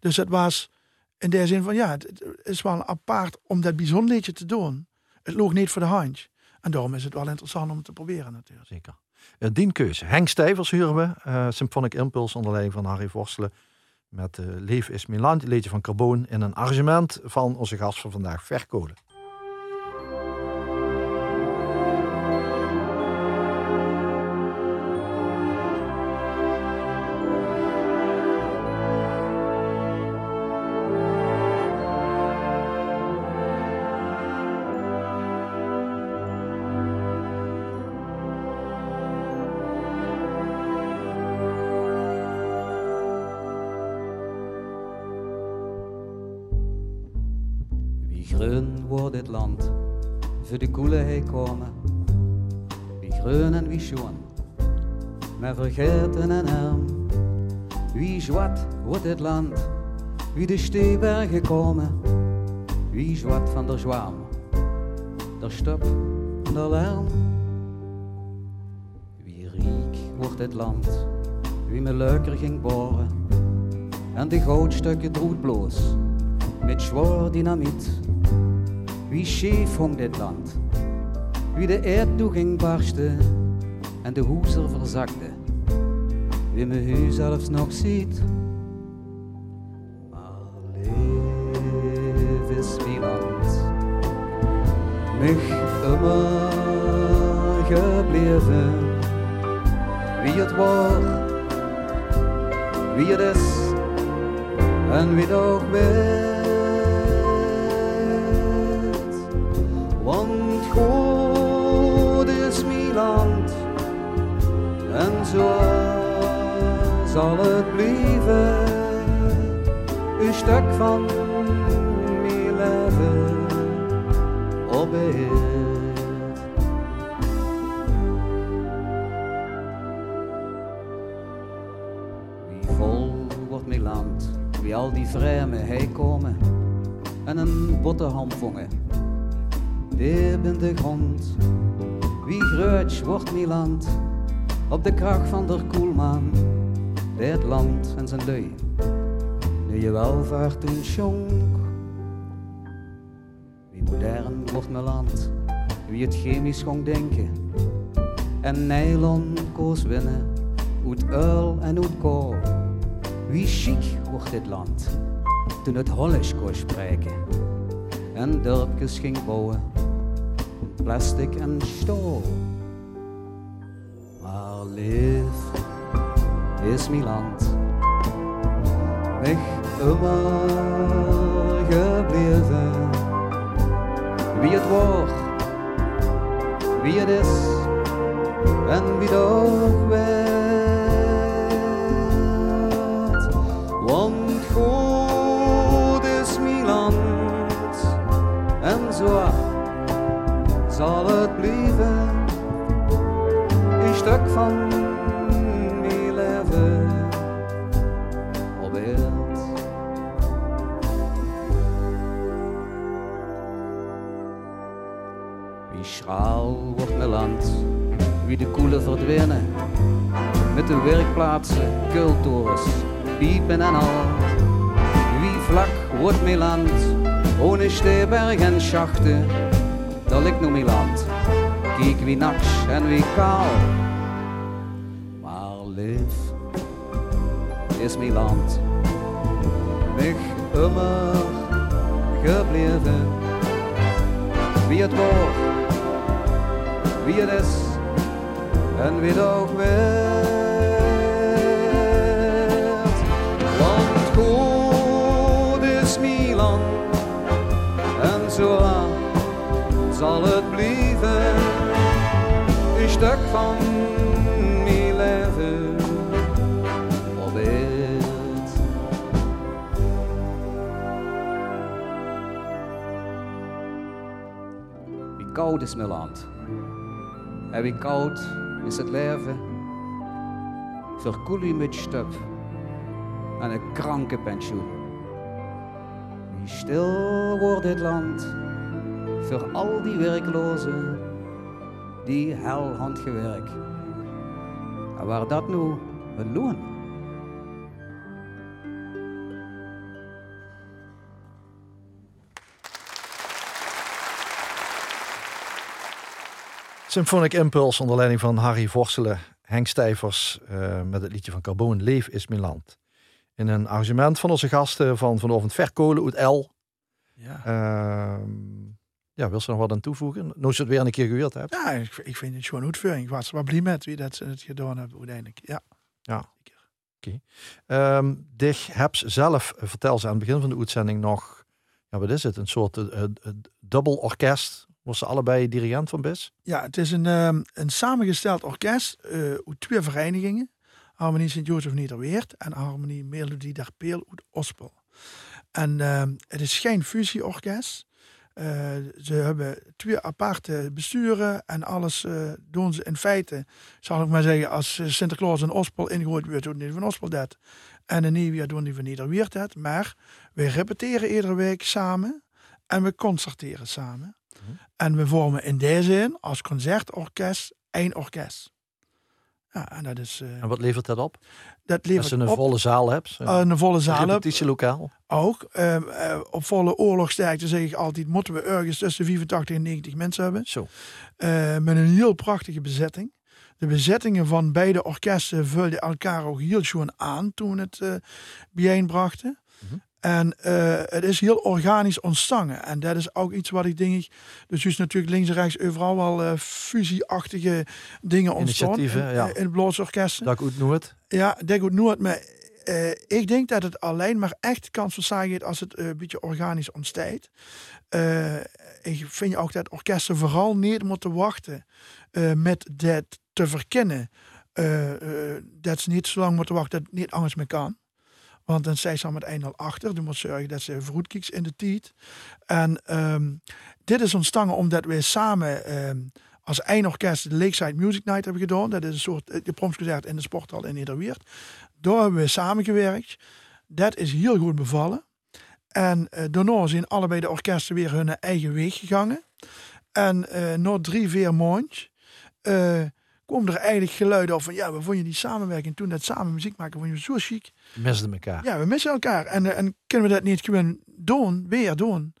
Dus het was in de zin van, ja, het, is wel apart om dat bijzonder liedje te doen. Het loog niet voor de hand. En daarom is het wel interessant om te proberen natuurlijk. Zeker. Uh, dienkeuze. Henk Stijvers huren we. Uh, Symphonic Impulse onder leiding van Harry Vorstelen. Met Leef is Milan, het liedje van Carbon. In een arrangement van onze gast van vandaag, Verkolen. Groen wordt dit land, voor de koele hij komen. Wie groen en wie schoon, maar vergeten en arm. Wie zwart wordt dit land, wie de steebergen komen. Wie zwart van der zwaam, der stop en der lärm. Wie riek wordt dit land, wie me leuker ging boren. En de goudstukken droet bloos, met zwaar dynamiet. Wie scheef hong dit land, wie de aarddoe ging barsten en de hoezer verzakte. Wie me hu zelfs nog ziet. Maar leef is wie land, mich immer gebleven. Wie het was, wie het is en wie het ook weet. Zal het blijven. Een stuk van mijn leven op eerd. Wie vol wordt mijn land, wie al die vreemden heen komen en een boterham vangen. Diep in de grond, wie groot wordt mijn land, op de kracht van der koelman, dit land en zijn lui. Nu je welvaart toen schonk. Wie modern wordt mijn land, wie het chemisch kon denken en nylon koos winnen, uit uil en uit kool. Wie chic wordt dit land, toen het Hollisch kon spreken en dorpjes ging bouwen, plastic en stol. Maar lief is mijn land, weg immer gebleven. Wie het wordt, wie het is en wie ook werd. Want God is mijn land en zo zal het blijven. Wie de koelen verdwijnen. Met de werkplaatsen, kultors, piepen en al. Wie vlak wordt mijn land, ohne steeberg en schachten. Dat ligt nog mijn land, kijk wie naks en wie kaal. Maar lief is mijn land, mich immer gebleven. Wie het wordt, wie het is en wie het ook werd. Want God is mijn land en zo lang zal het blijven. Een stuk van mijn leven op. Wie koud is mijn land en wie koud is het leven. Verkoel u met stub en een kranke pensioen. Wie stil wordt dit land voor al die werklozen die hel handgewerk. En waar dat nu een loon? Symphonic Impulse onder leiding van Harry Vorselen, Henk Stijvers eh, met het liedje van Carboon Leef is mijn land. In een arrangement van onze gasten van vanavond Verkolen uit L. Ja. Ehm, ja, wil ze nog wat aan toevoegen? Nu ze het weer een keer gehuurd hebt. Ja, ik, ik vind het gewoon uitvoering. Ik was wel blij met wie dat ze het gedaan hebben uiteindelijk. Ja. Ja. Oké. Ehm, Dich Heps zelf, eh, vertel ze aan het begin van de uitzending nog, ja, wat is het? Een soort eh, eh, dubbel orkest. Was ze allebei dirigent van BIS? Ja, het is een, ehm, een samengesteld orkest eh, uit twee verenigingen. Harmonie Sint-Jozef Nederweert en Harmonie Melodie der Peel uit Ospel. En ehm, het is geen fusieorkest. Eh, ze hebben twee aparte besturen en alles eh, doen ze in feite, zal ik maar zeggen, als Sinterklaas en Ospel ingooid wordt, doen die van Ospel dat. En een nieuwjaar doen die van Nederweert dat. Maar we repeteren iedere week samen en we concerteren samen. En we vormen in deze zin als concertorkest één orkest. Ja, en dat is... eh, En wat levert dat op? dat Als levert je een op volle zaal hebt, eh, een volle zaal hebt. repetitielokaal. Ook. eh, eh, op volle oorlogsterkte zeg ik altijd, moeten we ergens tussen 85 en 90 mensen hebben. Zo. Met een heel prachtige bezetting. De bezettingen van beide orkesten vulden elkaar ook heel schoon aan toen we het bijeenbrachten. Mhm. En eh, het is heel organisch ontstangen. En dat is ook iets wat ik denk ik... Dus je is natuurlijk links en rechts overal wel eh, fusieachtige dingen ontstaan. Initiatieven, in, ja. in het. Dat ik ook nooit. Ja, ik denk ook nooit. Maar eh, ik denk dat het alleen maar echt kans van heeft als het een beetje organisch ontstaat. Eh, ik vind ook dat orkesten vooral niet moeten wachten met dat te verkennen. Dat ze niet zo lang moeten wachten dat het niet anders meer kan. Want dan zijn ze aan het einde al achter. Dan moet zorgen dat ze vroeg kijken in de tijd. En ehm, dit is ontstangen omdat we samen ehm, als eindorkest de Lakeside Music Night hebben gedaan. Dat is een soort eh, de promsconcert in de sporthal in Nederweert. Daar hebben we samengewerkt. Dat is heel goed bevallen. En eh, daarna zijn allebei de orkesten weer hun eigen weg gegaan. En eh na drie, vier maanden eh kwam er eigenlijk geluiden over van ja, we vonden die samenwerking toen dat samen muziek maken, vond je zo chic. Misden elkaar. Ja, we missen elkaar. En, eh, en kunnen we dat niet gewoon doen, weer doen?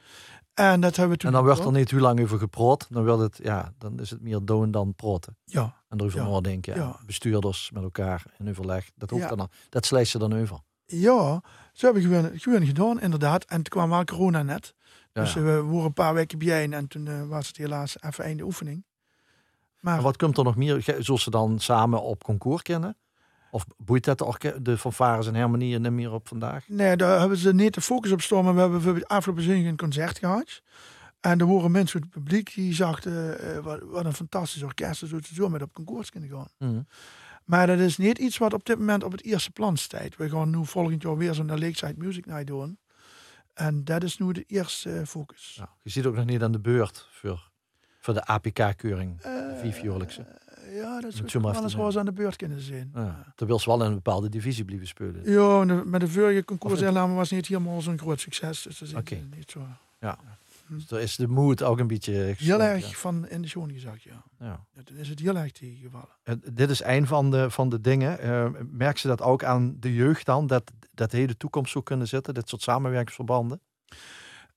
En dat hebben we toen En dan werd er niet hoe lang over geproot. Dan, werd het, ja, dan is het meer doen dan proten. Ja, En erover Ja. nadenken. Ja. Bestuurders met elkaar in overleg. Dat hoeft Ja. dan. Dat slijt je dan over. ja, zo hebben we gewoon, gewoon gedaan, inderdaad. En toen kwam wel corona net. Dus eh, we waren een paar weken bijeen en toen eh, was het helaas even einde oefening. Maar wat komt er nog meer? Zullen ze dan samen op concours kennen? Of boeit dat de, de fanfares en harmonieën niet meer op vandaag? nee, daar hebben ze niet de focus op staan. Maar we hebben bijvoorbeeld afgelopen zondag een concert gehad. En er waren mensen uit het publiek die zagen eh, wat, wat een fantastisch orkest. Dus ze zo met op concours kunnen gaan. Mhm. Maar dat is niet iets wat op dit moment op het eerste plan staat. We gaan nu volgend jaar weer zo'n Lakeside Music Night doen. En dat is nu de eerste eh, focus. Ja. Je ziet ook nog niet aan de beurt voor, voor de APK-keuring. Vijfjaarlijkse. eh, ja, dat zou zo maar wel eens aan de beurt kunnen zijn. Ja. Terwijl ze wel in een bepaalde divisie blijven spelen. Ja, en de- met de vorige Of het- concoursinname was niet helemaal zo'n groot succes. Dus dat is Oké. niet zo. Dus daar is de moed ook een beetje... Heel erg van in de zone gezakt, ja. Ja. Ja. Ja, Dan is het heel erg tegengevallen. Eh, dit is een van de, van de dingen. Eh, merk ze dat ook aan de jeugd dan? Dat, dat de hele toekomst zou kunnen zitten? Dit soort samenwerkingsverbanden?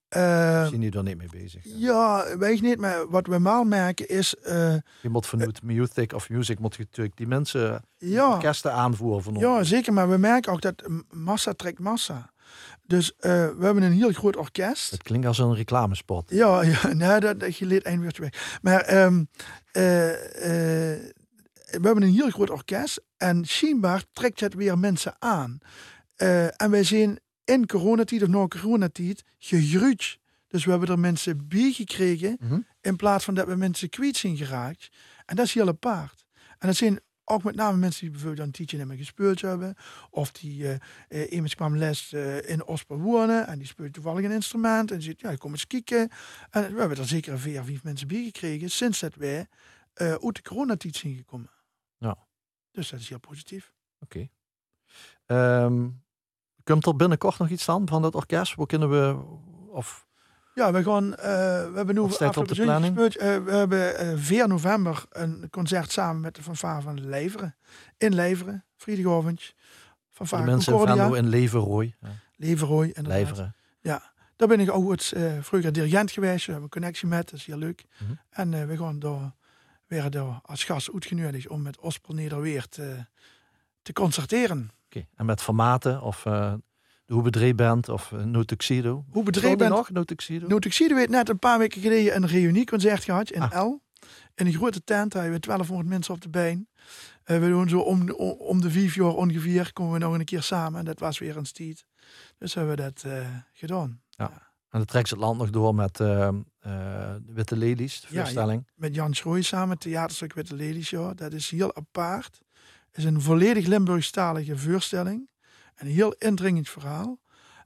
Eh, Of zijn die er niet mee bezig? ja, weet je niet, maar wat we maar merken is... eh, Je moet vanuit music of music moet je natuurlijk die mensen ja, orkesten aanvoeren van ons. Ja, zeker. Maar we merken ook dat massa trekt massa. Dus eh, we hebben een heel groot orkest. Het klinkt als een reclamespot. Ja, ja nee, dat, dat je leert één woordje weg. Maar ehm, eh, eh, we hebben een heel groot orkest. En schijnbaar trekt het weer mensen aan. Eh, en wij zijn in coronatijd of na coronatijd gegroeid. Dus we hebben er mensen bij gekregen. Mhm. In plaats van dat we mensen kwijt zijn geraakt. En dat is heel apart. En dat zijn ook met name mensen die bijvoorbeeld een tijdje niet meer gespeeld hebben. Of die, iemand kwam les eh, in Osper wonen. En die speelt toevallig een instrument. En zegt, ja, ik kom eens kijken. En we hebben er zeker vier, vijf mensen bij gekregen. Sinds dat wij uit de coronatijd zijn gekomen. Ja. Dus dat is heel positief. Oké. Ehm, komt er binnenkort nog iets aan van dat orkest? Hoe kunnen we... Of, Ja, we gaan, eh, we hebben nu op de planning? Eh, we hebben eh 4 november een concert samen met de fanfare van Leveren. In Leveren, vrijdagavond. Fanfare de mensen in Concordia. Venlo en Leverrooy. Ja, Leverooy, inderdaad. Leveren. Daar ben ik ook eh, vroeger dirigent geweest. We hebben een connectie met, dat is heel leuk. Mhm. En eh, we gaan daar, weer daar als gast uitgenodigd om met Ospel Nederweert eh, te concerteren. En met formaten of eh de Hoebedree Band of uh, No Tuxedo. Hoe bedreven bent. nog, No Tuxedo? Zie weet net een paar weken geleden een reunieconcert gehad in Ah. L. In een grote tent, daar hebben we 1200 mensen op de been. Eh, we doen zo om, de- om de vijf jaar ongeveer, komen we nog een keer samen. En dat was weer een stiet. Dus hebben we dat gedaan. En dan trekt ze het land nog door met eh, Witte Lelies, de Ja, ja. voorstelling. Met Jan Schrooij samen, theaterstuk Witte Ladies Show. Dat is heel apart. Het is een volledig Limburgstalige voorstelling. Een heel indringend verhaal.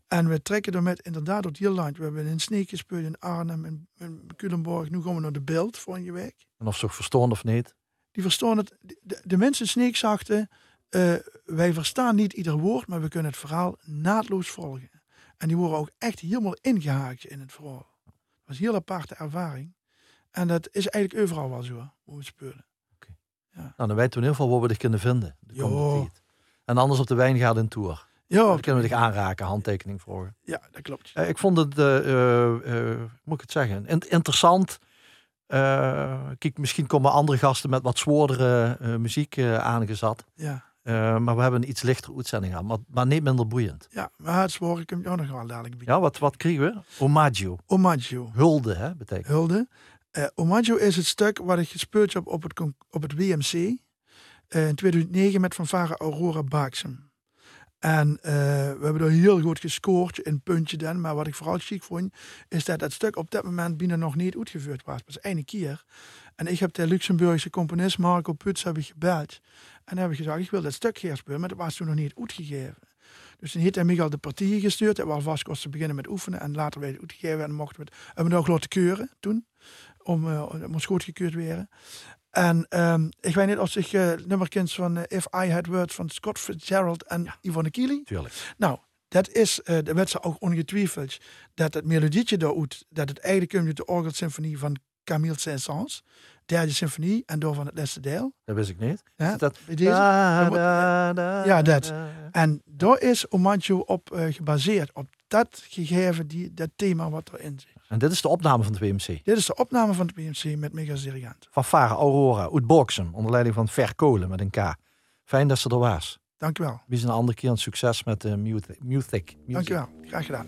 En we trekken er met inderdaad door het heel land. We hebben in Sneek gespeeld, in Arnhem, in, in Culemborg. Nu gaan we naar de Beeld volgende week. En of ze ook verstaan of niet. Die verstaan het. De, de mensen in Sneek zachten, eh, wij verstaan niet ieder woord, maar we kunnen het verhaal naadloos volgen. En die worden ook echt helemaal ingehaakt in het verhaal. Dat was een heel aparte ervaring. En dat is eigenlijk overal wel zo, hoe we spelen. Nou, dan weten we in ieder geval waar we dich kunnen vinden. De Jo. komende tijd. En anders op de Wijngaard in Tour. Ja, Dan kunnen we dich aanraken, handtekening voor. ja dat klopt. Eh, ik vond het, eh, eh, moet ik het zeggen, in- interessant. Kijk, misschien komen andere gasten met wat zwoordere muziek aangezet. Ja, maar we hebben een iets lichtere uitzending aan. Maar, maar niet minder boeiend. ja maar het zwoer ik hem ook nog wel dadelijk. Ja, wat, wat krijgen we? Omaggio. Omaggio. Hulde, hè, betekent. Hulde. Eh Omaggio is het stuk wat ik gespeeld heb op het, op het WMC. eh, in 2009 met fanfare Aurora Baaksem. En eh, we hebben er heel goed gescoord in puntje dan. Maar wat ik vooral chic vond, is dat het stuk op dat moment binnen nog niet uitgevoerd was. Dat was één keer. En ik heb de Luxemburgse componist Marco Puts heb ik gebeld. En heb ik gezegd, ik wil dat stuk gaan spelen, maar dat was toen nog niet uitgegeven. Dus hij mij al de partieën gestuurd. En we alvast kosten beginnen met oefenen. En later werd het uitgegeven. En mochten we het, hebben we ook laten keuren toen. Om, uh, om ons goedgekeurd werden. En ehm, ik weet niet of zich uh, van eh, If I Had Words van Scott Fitzgerald en Yvonne Keely. Tuurlijk. Nou, dat is, uh, de werd ze ook ongetwijfeld, dat het melodietje daaruit, dat het eigenlijk komt uit de orgelsymfonie van Camille Saint-Saëns, derde symfonie en door van het laatste deel. Dat wist ik niet. Ja, dat... bij deze? Da, moet- da, da, Ja, dat. da. En daar is Omaggio op uh, gebaseerd, op dat gegeven, die, dat thema wat erin zit. En dit is de opname van het WMC. Dit is de opname van het BMC met Mega Dirigent. Van Vara Aurora, uit Boksem, onder leiding van Verkolen met een K. Fijn dat ze er was. Dank u wel. Wie is een andere keer een succes met de music. music. Dank u wel. Graag gedaan.